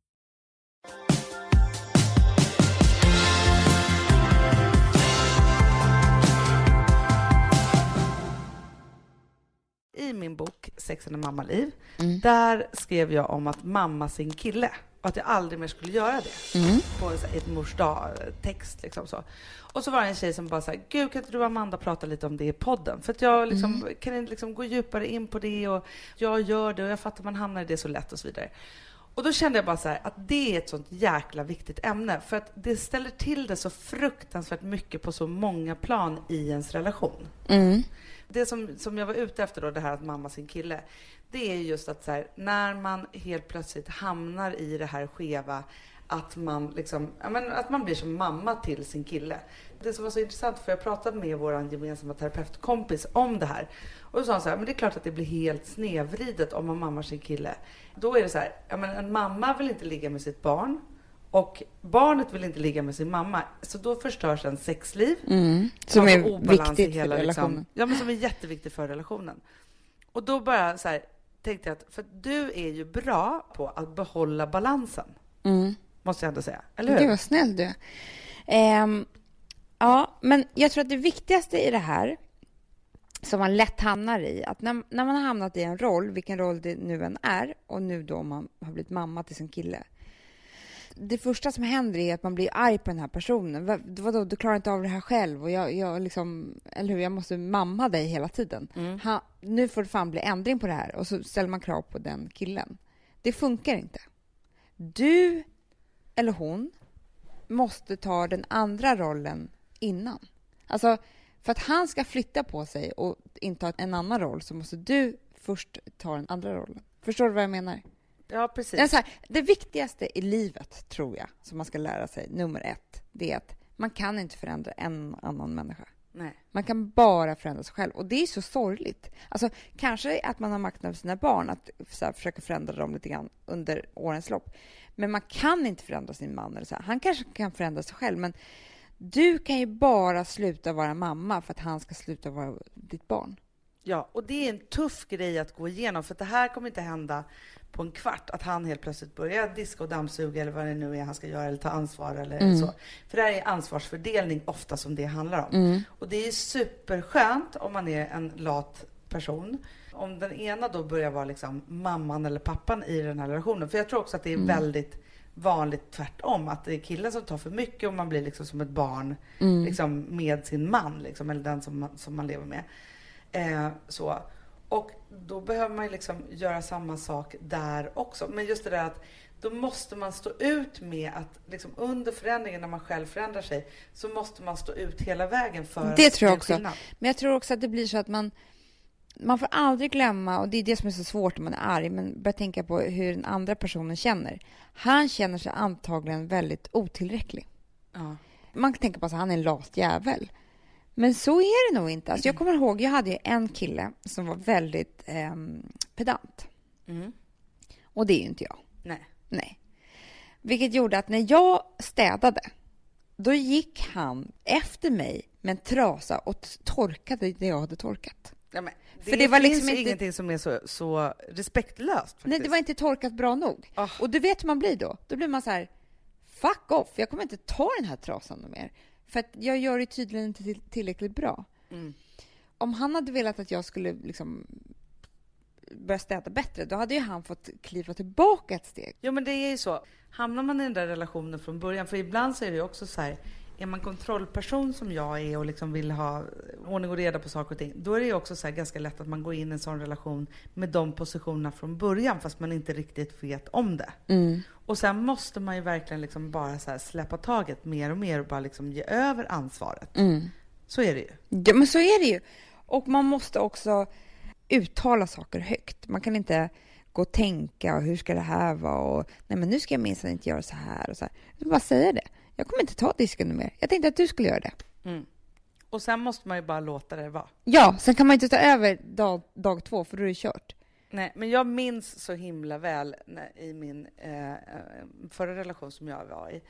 I min bok Sex and mammaliv, Mm. där skrev jag om att mamma sin kille och att jag aldrig mer skulle göra det. Mm. På en, ett mors dag-text. Liksom så. Och så var det en tjej som bara sa, gud kan inte du och Amanda prata lite om det i podden? För att jag liksom, Mm. kan inte liksom gå djupare in på det och jag gör det och jag fattar man hamnar i det så lätt och så vidare. Och då kände jag bara så här, att det är ett sånt jäkla viktigt ämne för att det ställer till det så fruktansvärt mycket på så många plan i ens relation. Mm. Det som, som jag var ute efter då, det här att mamma sin kille, det är just att så här, när man helt plötsligt hamnar i det här skeva att man, liksom, men, att man blir som mamma till sin kille. Det som var så intressant, för jag pratade med vår gemensamma terapeutkompis om det här. Och då sa han så här, men det är klart att det blir helt snedvridet om man mammar sin kille. Då är det så här, ja, men en mamma vill inte ligga med sitt barn och barnet vill inte ligga med sin mamma. Så då förstörs en sexliv. Mm. Som är i viktigt för relationen. Liksom, ja, men som är jätteviktigt för relationen. Och då bara så här, tänkte jag att, för du är ju bra på att behålla balansen, Mm. Måste jag ändå säga. Eller hur? Gud vad snäll du. Ehm, ja, men jag tror att det viktigaste i det här, som man lätt hamnar i, att när, när man har hamnat i en roll, vilken roll det nu än är, och nu då man har blivit mamma till sin kille. Det första som händer är att man blir arg på den här personen. Vad, vadå, du klarar inte av det här själv och jag, jag liksom, eller hur, jag måste mamma dig hela tiden. Mm. Ha, nu får det fan bli ändring på det här och så ställer man krav på den killen. Det funkar inte. Du eller hon måste ta den andra rollen innan. Alltså, för att han ska flytta på sig och inta en annan roll så måste du först ta den andra rollen. Förstår du vad jag menar? Ja, precis. Här, det viktigaste i livet, tror jag, som man ska lära sig, nummer ett, det är att man kan inte förändra en annan människa. Nej. Man kan bara förändra sig själv. Och det är så sorgligt. Alltså, kanske att man har makten över sina barn, att så här, försöka förändra dem lite grann under årens lopp. Men man kan inte förändra sin man. Eller så här. Han kanske kan förändra sig själv, men du kan ju bara sluta vara mamma för att han ska sluta vara ditt barn. Ja, och det är en tuff grej att gå igenom, för det här kommer inte hända på en kvart, att han helt plötsligt börjar diska och dammsuga eller vad det nu är han ska göra, eller ta ansvar eller Mm. så. För det här är ansvarsfördelning ofta som det handlar om. Mm. Och det är superskönt om man är en lat person. Om den ena då börjar vara liksom mamman eller pappan i den här relationen. För jag tror också att det är väldigt vanligt tvärtom. Att det är killen som tar för mycket och man blir liksom som ett barn liksom med sin man, liksom, eller den som man, som man lever med. Eh, så. Och då behöver man ju liksom göra samma sak där också. Men just det där att då måste man stå ut med att liksom under förändringen när man själv förändrar sig så måste man stå ut hela vägen för Det att tror jag också. skillnad. Men jag tror också att det blir så att man man får aldrig glömma, och det är det som är så svårt när man är arg, men börja tänka på hur den andra personen känner. Han känner sig antagligen väldigt otillräcklig. Ja. Man kan tänka på att han är en lat jävel. Men så är det nog inte. Alltså jag kommer ihåg, jag hade en kille som var väldigt ehm, pedant. Mm. Och det är ju inte jag. Nej. Nej. Vilket gjorde att när jag städade, då gick han efter mig med en trasa och torkade det jag hade torkat. Ja, men det, För det var finns liksom ju inte- ingenting som är så, så respektlöst. Faktiskt. Nej, det var inte torkat bra nog. Ah. Och du vet hur man blir då? Då blir man så här, fuck off, jag kommer inte ta den här trasan mer. För att jag gör det tydligen inte till- tillräckligt bra. Mm. Om han hade velat att jag skulle liksom börja städa bättre, då hade ju han fått kliva tillbaka ett steg. Jo men det är ju så. Hamnar man i den där relationen från början, för ibland så är det ju också så här, är man kontrollperson som jag är och liksom vill ha ordning och reda på saker och ting, då är det också så ganska lätt att man går in i en sån relation med de positionerna från början fast man inte riktigt vet om det. Och sen måste man ju verkligen liksom bara släppa taget mer och mer och bara liksom ge över ansvaret. Så är det ju. Ja, men så är det ju. Och man måste också uttala saker högt. Man kan inte gå och tänka och hur ska det här vara och nej men nu ska jag minsann inte göra så här och så här. Bara säga det. Jag kommer inte ta disken mer. Jag tänkte att du skulle göra det. Och sen måste man ju bara låta det vara. Ja, sen kan man inte ta över dag, dag två för då är det kört. Nej, men jag minns så himla väl när, i min eh, eh, förra relation som jag var i,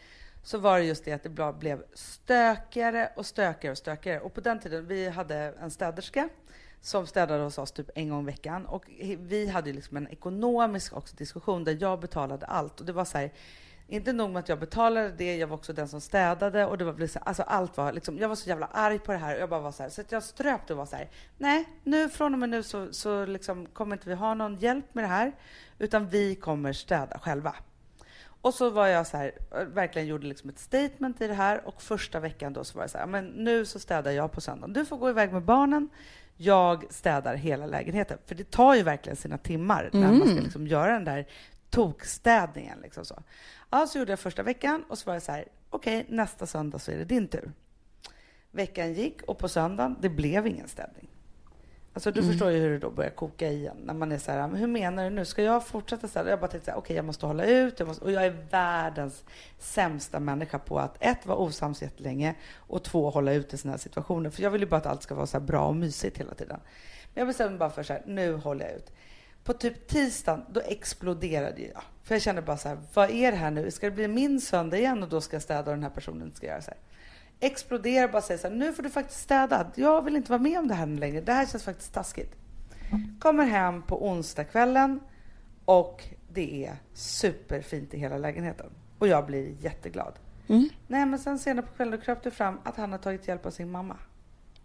så var det just det att det blev stökigare och stökigare och stökigare. Och på den tiden, vi hade en städerska som städade hos oss typ en gång i veckan. Och vi hade liksom en ekonomisk också diskussion där jag betalade allt. Och det var så här, inte nog med att jag betalade det, jag var också den som städade och det var så, alltså allt var liksom, jag var så jävla arg på det här och jag bara var så här, så att jag ströp och var så här, nej, nu från och med nu så, så liksom kommer inte vi ha någon hjälp med det här, utan vi kommer städa själva. Och så var jag så här, verkligen gjorde liksom ett statement i det här och första veckan då så var det så här, men nu så städar jag på söndagen. Du får gå iväg med barnen. Jag städar hela lägenheten. För det tar ju verkligen sina timmar när man ska liksom göra den där tokstädningen. Liksom så. Ja, så gjorde jag första veckan och så var det så här, okej, nästa söndag så är det din tur. Veckan gick och på söndagen, det blev ingen städning. Alltså du förstår ju hur det då börjar koka igen när man är så här, hur menar du nu? Ska jag fortsätta städa? Jag bara tänkte så här, okej jag måste hålla ut. Jag måste, och jag är världens sämsta människa på att ett, vara osams jättelänge och två, hålla ut i sådana här situationer. För jag vill ju bara att allt ska vara så bra och mysigt hela tiden. Men jag bestämde mig bara för så här, nu håller jag ut. På typ tisdagen, då exploderade jag. För jag kände bara så här, vad är det här nu? Ska det bli min söndag igen och då ska jag städa och den här personen ska göra så här? Exploderar bara säger så här, nu får du faktiskt städa. Jag vill inte vara med om det här längre. Det här känns faktiskt taskigt. Kommer hem på onsdagskvällen och det är superfint i hela lägenheten. Och jag blir jätteglad. Nej, men sen senare på kvällen kröp det fram att han har tagit hjälp av sin mamma.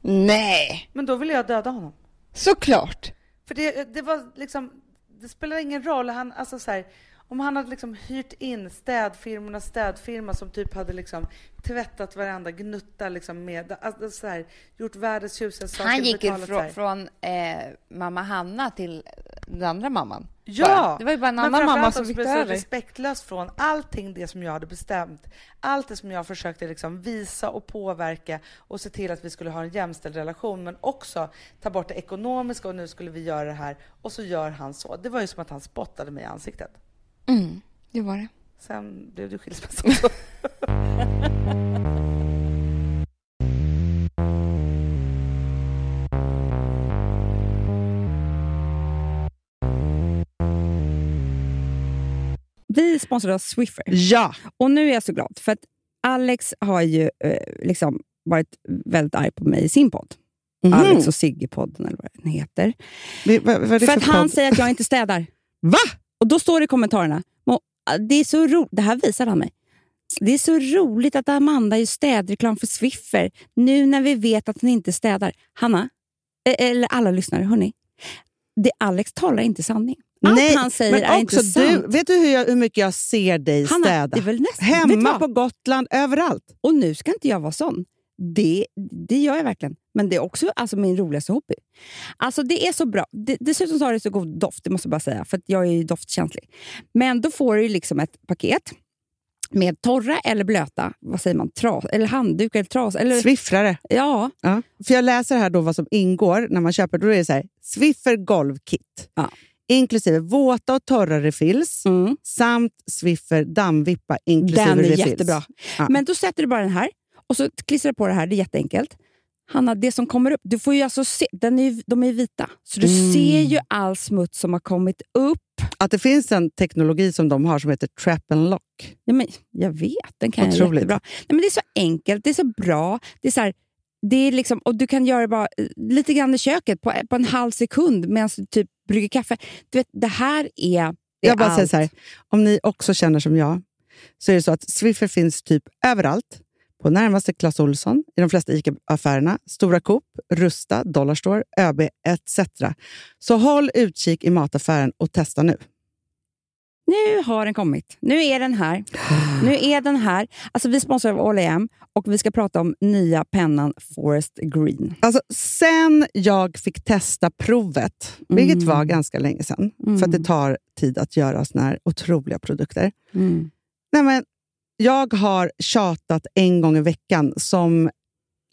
Nej, Men då vill jag döda honom. såklart. För det, det var liksom, det spelar ingen roll. Han, alltså så här, om han hade liksom hyrt in städfirmornas städfirma som typ hade liksom tvättat varenda gnutta liksom med, alltså så här, gjort världens tjusigaste saker. Han gick här. från, eh, mamma Hanna till den andra mamman. Ja! Bara. Det var ju bara en annan mamma som fick ta över. respektlöst från allting det som jag hade bestämt. Allt det som jag försökte liksom visa och påverka och se till att vi skulle ha en jämställd relation men också ta bort det ekonomiska och nu skulle vi göra det här och så gör han så. Det var ju som att han spottade mig i ansiktet. Mm, det var det. Sen blev det skilsmässa också. Vi sponsrar av Swiffer. Ja! Och nu är jag så glad, för att Alex har ju eh, liksom varit väldigt arg på mig i sin podd. Mhm. Alex och Sigge-podden, eller vad den heter. Vi- vad- vad är det För att för han podd? säger att jag inte städar. Va? Och då står det i kommentarerna, "Må, det är så ro- det här visar han mig. Det är så roligt att Amanda gör städreklam för Swiffer nu när vi vet att hon inte städar. Hanna, eh, eller alla lyssnare, hörni. Det Alex talar inte sanning. Allt han säger men är inte också du, sant. Vet du hur, jag, hur mycket jag ser dig Hanna, städa? det är väl nästan, Hemma på Gotland, överallt. Och nu ska inte jag vara sån. Det, det gör jag verkligen. Men det är också alltså, min roligaste hobby. Alltså Det är så bra. Det, dessutom så har det så god doft, det måste jag bara säga. För jag är ju doftkänslig. Men då får du liksom ett paket med torra eller blöta, vad säger man, tras, eller handdukar eller tras. Eller, Swiffrare. ja, Ja. För jag läser här då vad som ingår när man köper. Då är det så här, Swiffer golvkit. Ja. Inklusive våta och torra refills mm, samt Swiffer dammvippa inklusive den är refills. jättebra. Ja. Men då sätter du bara den här och så klistrar du på det här. Det är jätteenkelt. Hanna, det som kommer upp, du får ju alltså se, den är, de är vita. Så du Mm. ser ju all smuts som har kommit upp. Att det finns en teknologi som de har som heter Trap and Lock. Ja, men jag vet, den kan jag Otroligt. jättebra. Nej, men det är så enkelt, det är så bra. Det är så här, det är liksom, och du kan göra det bara eh, lite grann i köket på, på en halv sekund medan du typ brygger kaffe. Du vet, det här är, är Jag bara säger allt. så här, om ni också känner som jag, så är det så att Swiffer finns typ överallt. På närmaste Clas Ohlson, i de flesta ICA-affärerna, Stora Coop, Rusta, Dollarstore, ÖB etc. Så håll utkik i mataffären och testa nu. Nu har den kommit. Nu är den här. Nu är den här. Alltså, vi sponsrar av All AM och vi ska prata om nya pennan Forest Green. Alltså, sen jag fick testa provet, vilket Mm. var ganska länge sedan, Mm. för att det tar tid att göra såna här otroliga produkter. Mm. Nej, men jag har tjatat en gång i veckan som,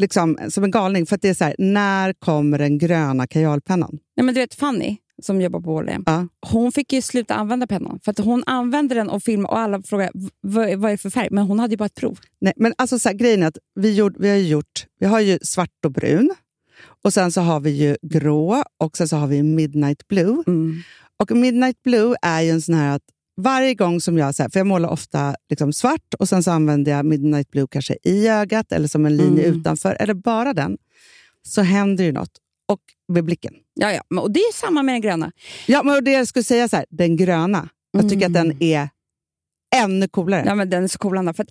liksom, som en galning, för att det är så här, när kommer den gröna kajalpennan? Nej, men du vet Fanny, som jobbar på AM, Ja. hon fick ju sluta använda pennan. För att hon använde den och filmade och alla frågade "V- vad, är det för färg? Men hon hade ju bara ett prov. Nej, men alltså så här, grejen är att vi, gjort, vi har gjort, vi har ju svart och brun, och sen så har vi ju grå och sen så har vi midnight blue. Och Midnight Blue är ju en sån här att varje gång som jag, så här, för jag målar ofta liksom svart och sen så använder jag Midnight Blue kanske i ögat eller som en linje Mm. utanför, eller bara den, så händer ju något. Och med blicken. Ja, ja. Och det är samma med den gröna. Ja, men det jag skulle säga så här, den gröna, jag tycker att den är ännu coolare. Ja, men den är så cool, Anna. För att,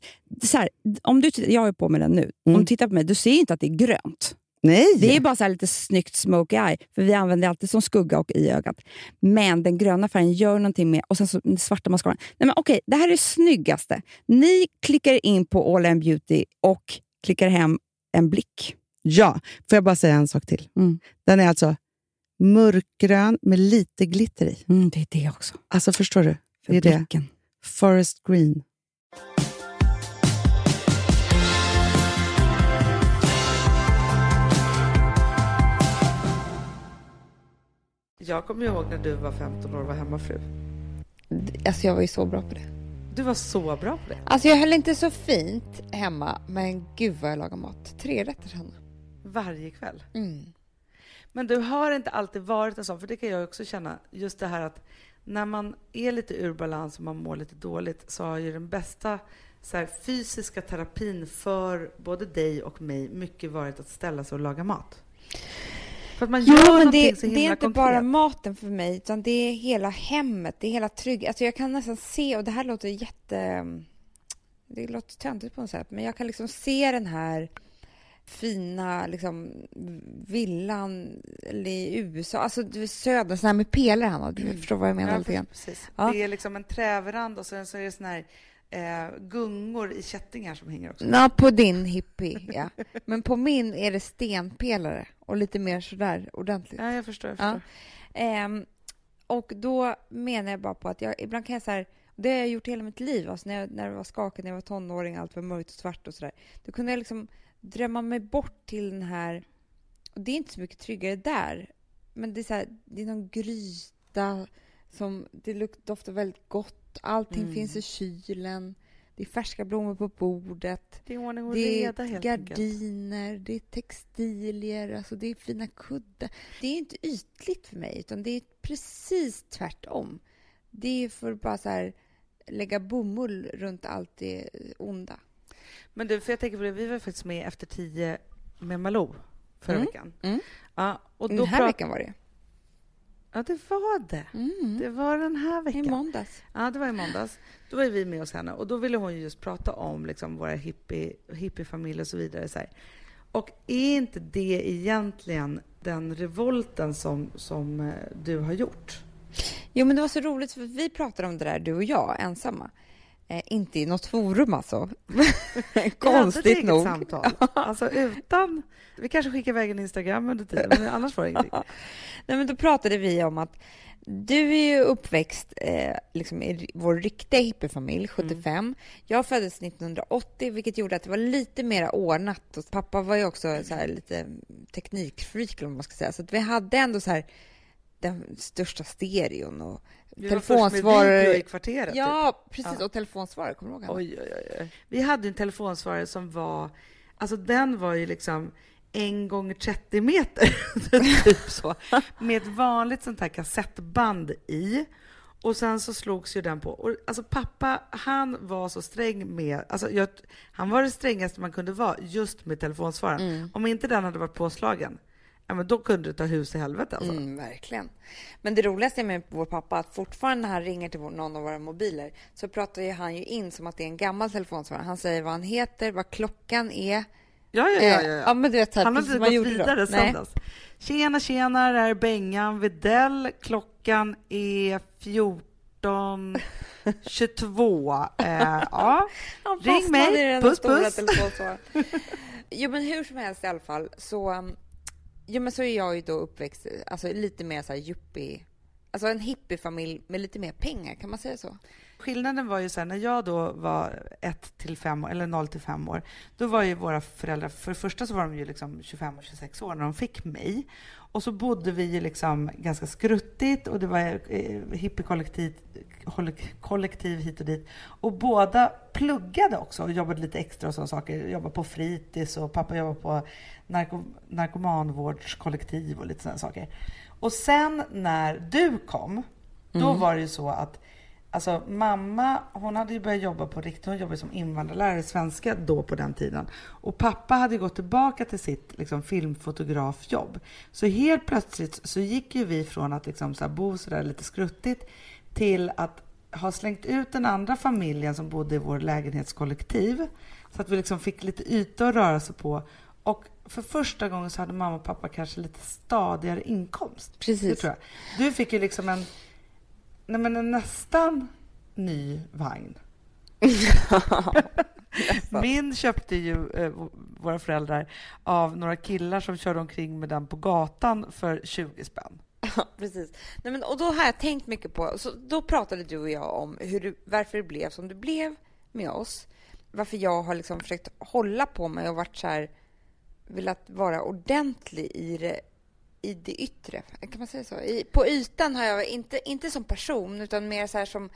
så här, om du, jag har ju på mig den nu. Mm. Om du tittar på mig, du ser inte att det är grönt. Nej! Det är bara så här lite snyggt smoky eye, för vi använder det alltid som skugga och i ögat. Men den gröna färgen gör någonting med, och sen så den svarta mascaran. Nej men okej, det här är det snyggaste. Ni klickar in på All In Beauty och klickar hem en blick. Ja, får jag bara säga en sak till? Mm. Den är alltså mörkgrön med lite glitter i. Mm, det är det också. Alltså förstår du? För Det är det. blicken. Forest green. Jag kommer ihåg när du var 15 år och var hemmafru. Alltså jag var ju så bra på det. Du var så bra på det. Alltså jag höll inte så fint hemma, men gud vad jag lagar mat. Tre rätter Hanna. Varje kväll. Mm. Men du har inte alltid varit en sån, för det kan jag också känna. Just det här att när man är lite ur balans och man mår lite dåligt så har ju den bästa så här, fysiska terapin för både dig och mig mycket varit att ställa sig och laga mat. För att man gör Ja, men det, så det himla är inte konkret. bara maten för mig, utan det är hela hemmet, det är hela tryggheten. Alltså jag kan nästan se, och det här låter jätte... Det låter töntigt på något sätt, men jag kan liksom se den här fina liksom, villan i USA, alltså södern, sån här med pelare, Hanna. Du förstår vad jag menar Ja, lite grann. Ja. Det är liksom en träveranda och sen så är det såna här eh, gungor i kättingar som hänger också. Ja, på din hippie, ja. Men på min är det stenpelare och lite mer sådär ordentligt. Ja, jag förstår. Jag Ja. förstår. Ehm, och då menar jag bara på att jag ibland kan jag så här, det har jag gjort hela mitt liv, alltså när, jag, när jag var skakig, när jag var tonåring, allt var mörkt och svart och sådär. Då kunde jag liksom drömma mig bort till den här, och det är inte så mycket tryggare där, men det är så här, det är någon gryta som, det lukt, doftar väldigt gott, allting Mm. finns i kylen, det är färska blommor på bordet. Det är ordning och Det reda är helt enkelt. gardiner, det är textilier, alltså det är fina kuddar. Det är inte ytligt för mig, utan det är precis tvärtom. Det är för att bara så här, lägga bomull runt allt det onda. Men du, för jag tänker på det, vi var faktiskt med Efter tio med Malou förra Mm. veckan. Mm. Ja, och då Den här veckan var det. Ja, det var det. Mm. Det var den här I veckan. måndags. Ja, det var i måndags. Då var vi med hos henne och då ville hon ju just prata om liksom, våra hippie, hippiefamiljer och så vidare. Så här. Och är inte det egentligen den revolten som, som eh, du har gjort? Jo, men det var så roligt, för vi pratade om det där, du och jag, ensamma. Eh, inte i något forum alltså. [LAUGHS] Konstigt nog. samtal. [LAUGHS] Alltså utan... Vi kanske skickar iväg en Instagram under tiden, men annars var det ingenting. [LAUGHS] Nej, men då pratade vi om att du är ju uppväxt eh, liksom i vår riktiga hippiefamilj, 75. Jag föddes 1980, vilket gjorde att det var lite mer ordnat. Och pappa var ju också så lite teknikfreak, vad man ska säga. Så att vi hade ändå så här den största stereon och med telefonsvarare. i kvarteret. typ. Ja, precis. Ja. Och telefonsvarare, kommer du ihåg? Oj, oj, oj. Vi hade en telefonsvarare som var... Alltså den var ju liksom en gånger 30 meter, [LAUGHS] typ så. Med ett vanligt sånt här kassettband i. Och sen så slogs ju den på. Och alltså pappa, han var så sträng med... Alltså jag, han var det strängaste man kunde vara just med telefonsvararen. Mm. Om inte den hade varit påslagen, ja, men då kunde det ta hus i helvete alltså. Mm, verkligen. Men det roligaste med vår pappa att fortfarande när han ringer till vår, någon av våra mobiler så pratar ju han ju in som att det är en gammal telefonsvarare. Han säger vad han heter, vad klockan är. Ja, ja, ja. ja, Eh, ja. men du vet, här, Han har inte gått då. vidare Nej. söndags. Tjena, tjena, det här är Bengan Videll. Klockan är 14, 22. Eh, [LAUGHS] ja. Ring mig. Puss, puss. [LAUGHS] jo, men hur som helst i alla fall så, um, jo, men så är jag ju då uppväxt alltså, lite mer såhär yuppie, alltså en hippiefamilj med lite mer pengar, kan man säga så? Skillnaden var ju sen när jag då var 1 till 5 år, eller 0 till 5 år, då var ju våra föräldrar, för det första så var de ju liksom 25 och 26 år när de fick mig. Och så bodde vi ju liksom ganska skruttigt och det var eh, hippiekollektiv kollektiv hit och dit. Och båda pluggade också och jobbade lite extra och sådana saker. Jobbade på fritids och pappa jobbade på narko, narkomanvårdskollektiv och lite sådana saker. Och sen när du kom, då var det ju så att Alltså mamma, hon hade ju börjat jobba på riktigt, hon jobbade som invandrarlärare i svenska då på den tiden. Och pappa hade gått tillbaka till sitt liksom, filmfotografjobb. Så helt plötsligt så gick ju vi från att liksom, så här, bo sådär lite skruttigt till att ha slängt ut den andra familjen som bodde i vår lägenhetskollektiv. Så att vi liksom fick lite yta att röra sig på. Och för första gången så hade mamma och pappa kanske lite stadigare inkomst. Det Precis. tror jag. Du fick ju liksom en, nej men en nästan ny vagn. [LAUGHS] Min köpte ju eh, våra föräldrar av några killar som körde omkring med den på gatan för 20 spänn. Ja, precis. Nej, men, och då har jag tänkt mycket på, så då pratade du och jag om hur du, varför det blev som det blev med oss. Varför jag har liksom försökt hålla på mig och varit så här, velat vara ordentlig i det, i det yttre. Kan man säga så? I, på ytan har jag, inte, inte som person, utan mer så här som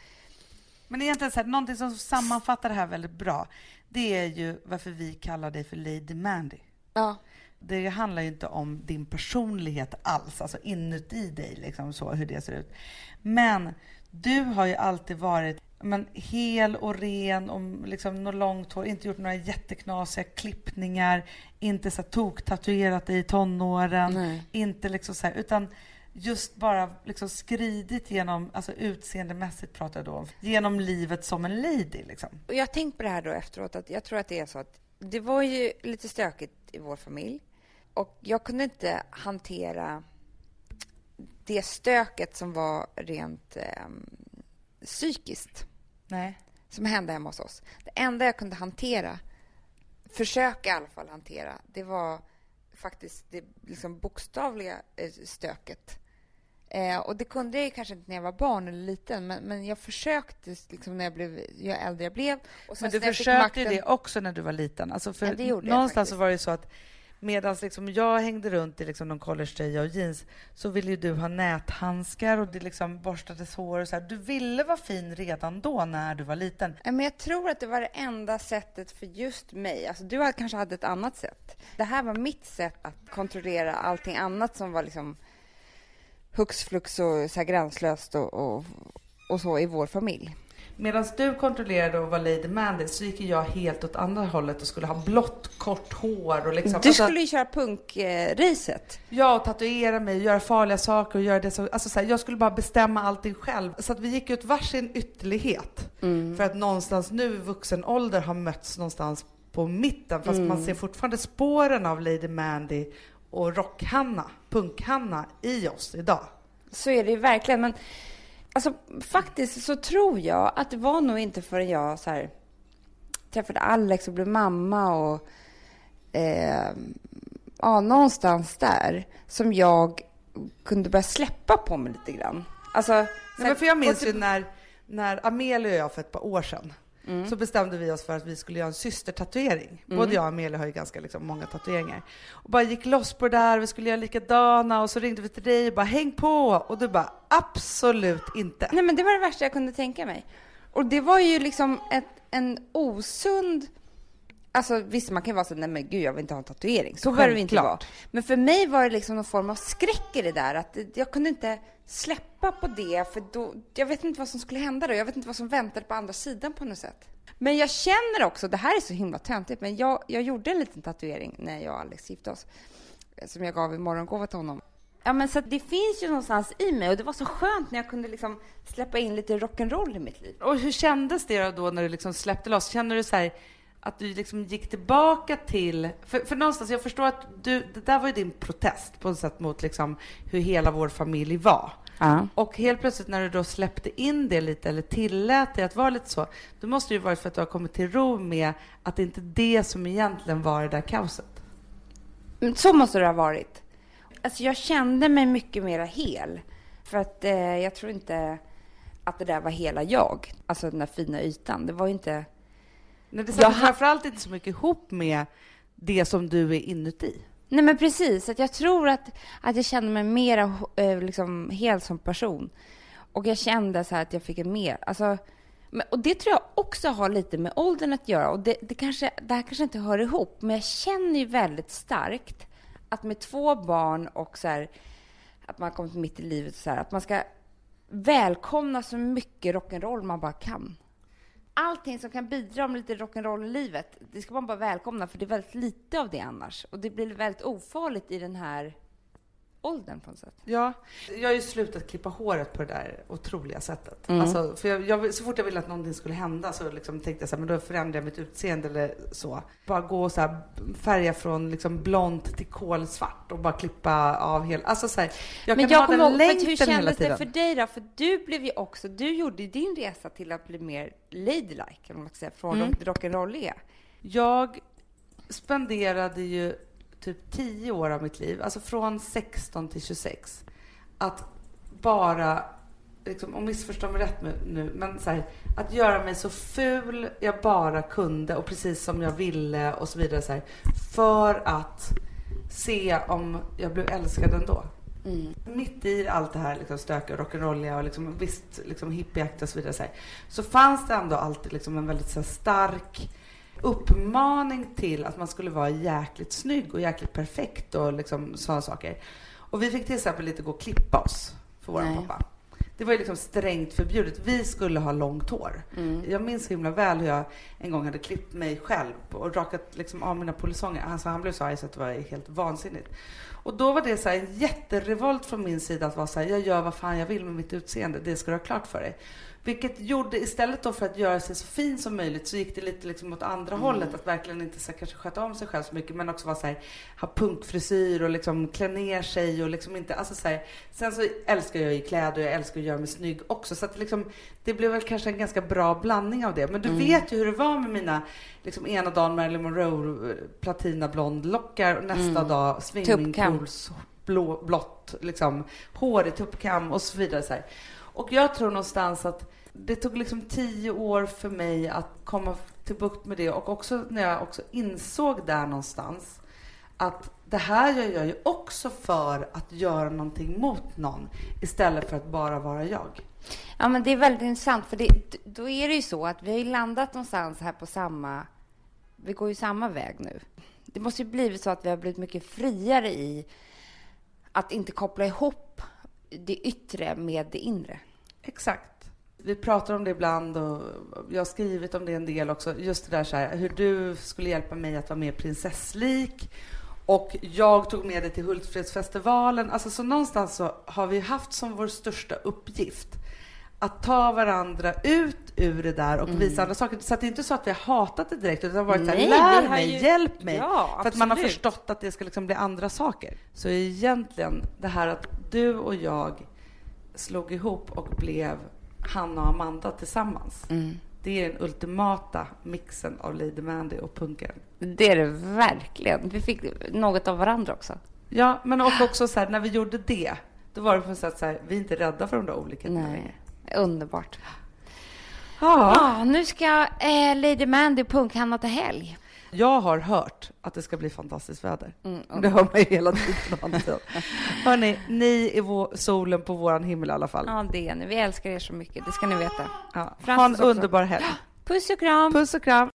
Men egentligen så här, någonting som sammanfattar det här väldigt bra, det är ju varför vi kallar dig för Lady Mandy. Ja, Det handlar ju inte om din personlighet alls, alltså inuti dig, liksom så, hur det ser ut. Men du har ju alltid varit men, hel och ren och liksom något långt hår, inte gjort några jätteknasiga klippningar, inte så toktatuerat dig i tonåren, Nej. inte liksom så här, utan just bara liksom skridit genom, alltså utseendemässigt pratar jag då om, genom livet som en lady liksom. och jag har tänkt på det här då efteråt, att jag tror att det är så att det var ju lite stökigt i vår familj och jag kunde inte hantera det stöket som var rent eh, psykiskt Nej. som hände hemma hos oss. Det enda jag kunde hantera, försöka i alla fall hantera, det var faktiskt det liksom bokstavliga eh, stöket. Eh, och det kunde jag ju kanske inte när jag var barn eller liten, men, men jag försökte liksom när jag blev, ju äldre jag blev. Men du försökte makten- det också när du var liten. Alltså för Ja, någonstans så var det så att medan liksom jag hängde runt i liksom någon collegetröja och jeans så ville ju du ha näthandskar och det liksom borstades hår och så här. Du ville vara fin redan då när du var liten. Men jag tror att det var det enda sättet för just mig. Alltså, du kanske hade ett annat sätt. Det här var mitt sätt att kontrollera allting annat som var liksom hux flux och så här gränslöst och, och, och så i vår familj. Medan du kontrollerade och var Lady Mandy så gick jag helt åt andra hållet och skulle ha blått kort hår och liksom... Du alltså- skulle ju köra punkracet. Ja, och tatuera mig, göra farliga saker och göra det så, alltså så här, jag skulle bara bestämma allting själv. Så att vi gick ut varsin ytterlighet. För att någonstans nu i vuxen ålder har mötts någonstans på mitten, fast man ser fortfarande spåren av Lady Mandy och Rock-Hanna, Punk-Hanna i oss idag. Så är det ju verkligen. Men alltså, faktiskt så tror jag att det var nog inte förrän jag så här, träffade Alex och blev mamma och eh, ja, någonstans där som jag kunde börja släppa på mig lite grann. Alltså, så Nej, men för jag minns ju när, när Amelia och jag för ett par år sedan så bestämde vi oss för att vi skulle göra en systertatuering. Både jag och Amelia har ju ganska liksom, många tatueringar. Och bara gick loss på det där, vi skulle göra likadana och så ringde vi till dig och bara häng på! Och du bara absolut inte. Nej, men det var det värsta jag kunde tänka mig. Och det var ju liksom ett, en osund... Alltså visst, man kan ju vara så nej men gud, jag vill inte ha en tatuering. Så behöver det inte vara. Men för mig var det liksom någon form av skräck i det där. Att jag kunde inte släppa på det, för då, jag vet inte vad som skulle hända då. Jag vet inte vad som väntade på andra sidan på något sätt. Men jag känner också, det här är så himla töntigt, men jag, jag gjorde en liten tatuering när jag och Alex gifte oss. Som jag gav i morgongåva till honom. Ja, men så det finns ju någonstans i mig och det var så skönt när jag kunde liksom släppa in lite rock'n'roll i mitt liv. Och hur kändes det då när du liksom släppte loss? Kände du så här, att du liksom gick tillbaka till... För, för någonstans, jag förstår att du, det där var ju din protest på något sätt mot liksom hur hela vår familj var. Ja. Och helt plötsligt när du då släppte in det lite eller tillät det att vara lite så, då måste det ju varit för att du har kommit till ro med att det inte är det som egentligen var det där kaoset. Men Så måste det ha varit. Alltså jag kände mig mycket mera hel. För att eh, jag tror inte att det där var hela jag. Alltså den där fina ytan. Det var ju inte... Nej, det satt framförallt inte så mycket ihop med det som du är inuti. Nej men precis. Att jag tror att, att jag kände mig mera eh, liksom, hel som person. Och jag kände så att jag fick en mer... Alltså, men, och det tror jag också har lite med åldern att göra. Och det, det, kanske, det här kanske inte hör ihop, men jag känner ju väldigt starkt att med två barn och så här, att man har kommit mitt i livet, så här, att man ska välkomna så mycket rock'n'roll man bara kan. Allting som kan bidra med lite rock'n'roll i livet, det ska man bara välkomna, för det är väldigt lite av det annars. Och det blir väldigt ofarligt i den här åldern på något sätt. Ja, jag har ju slutat klippa håret på det där otroliga sättet. Mm. Alltså, för jag, jag, så fort jag ville att någonting skulle hända så liksom tänkte jag så här, men då förändrar jag mitt utseende eller så. Bara gå och så här, färga från liksom blont till kolsvart och bara klippa av hela... Alltså så här, jag Men kan jag ha den ihåg, för att längten hur hela kändes tiden. det för dig då? För du blev ju också, du gjorde din resa till att bli mer ladylike, om man ska säga, från Mm. rock- rock'n'roll Jag spenderade ju typ 10 år av mitt liv, alltså från 16 till 26, att bara, liksom, och missförstå mig rätt nu- men så här, att göra mig så ful jag bara kunde och precis som jag ville och så vidare, så här, för att se om jag blev älskad ändå. Mitt i allt det här liksom stökiga och rock'n'rolliga och liksom, visst liksom hippieaktiga och så vidare så, här, så fanns det ändå alltid liksom en väldigt så här, stark uppmaning till att man skulle vara jäkligt snygg och jäkligt perfekt och liksom sådana saker. Och vi fick till exempel inte gå och klippa oss för vår pappa. Det var ju liksom strängt förbjudet. Vi skulle ha långt hår. Mm. Jag minns så himla väl hur jag en gång hade klippt mig själv och rakat liksom av mina polisonger. Alltså han blev så arg så att det var helt vansinnigt. Och då var det så här en jätterevolt från min sida att vara så här, jag gör vad fan jag vill med mitt utseende, det ska du ha klart för dig. Vilket gjorde, istället då för att göra sig så fin som möjligt, så gick det lite liksom åt andra hållet. Att verkligen inte så här, kanske sköta om sig själv så mycket, men också vara så här, ha punkfrisyr och liksom klä ner sig och liksom inte, alltså så här, Sen så älskar jag ju kläder och jag älskar att göra mig snygg också. Så att det liksom, det blev väl kanske en ganska bra blandning av det. Men du vet ju hur det var med mina, liksom ena dagen Marilyn Monroe, platinablond lockar och nästa dag swimmingpools blå, blått, liksom hår i tuppkam och så vidare. Så här. Och jag tror någonstans att det tog liksom tio år för mig att komma till bukt med det och också när jag också insåg där någonstans att det här gör jag ju också för att göra någonting mot någon istället för att bara vara jag. Ja, men det är väldigt intressant, för det, då är det ju så att vi har ju landat någonstans här på samma... Vi går ju samma väg nu. Det måste ju blivit så att vi har blivit mycket friare i att inte koppla ihop det yttre med det inre. Exakt. Vi pratar om det ibland och jag har skrivit om det en del också. Just det där så här, hur du skulle hjälpa mig att vara mer prinsesslik. Och jag tog med dig till Hultsfredsfestivalen. Alltså så någonstans så har vi haft som vår största uppgift att ta varandra ut ur det där och visa andra saker. Så det är inte så att vi har hatat det direkt, utan det har varit så Nej, här, vi lär mig, ju- hjälp mig. Ja, för att man har förstått att det ska liksom bli andra saker. Så egentligen, det här att du och jag slog ihop och blev Hanna och Amanda tillsammans. Det är den ultimata mixen av Lady Mandy och punkaren. Det är det verkligen. Vi fick något av varandra också. Ja, men och också så här, när vi gjorde det, då var det på något sätt så här, vi är inte rädda för de där olikheterna längre. Underbart. Ja. Ja, nu ska eh, Lady Mandy och Punk-Hanna till helg. Jag har hört att det ska bli fantastiskt väder. Mm, Det hör man ju hela tiden. Hörni, ni är vår, solen på våran himmel i alla fall. Ja, det är ni. Vi älskar er så mycket. Det ska ni veta. Ja. Ha en också. underbar helg. [GASPS] Puss och kram! Puss och kram.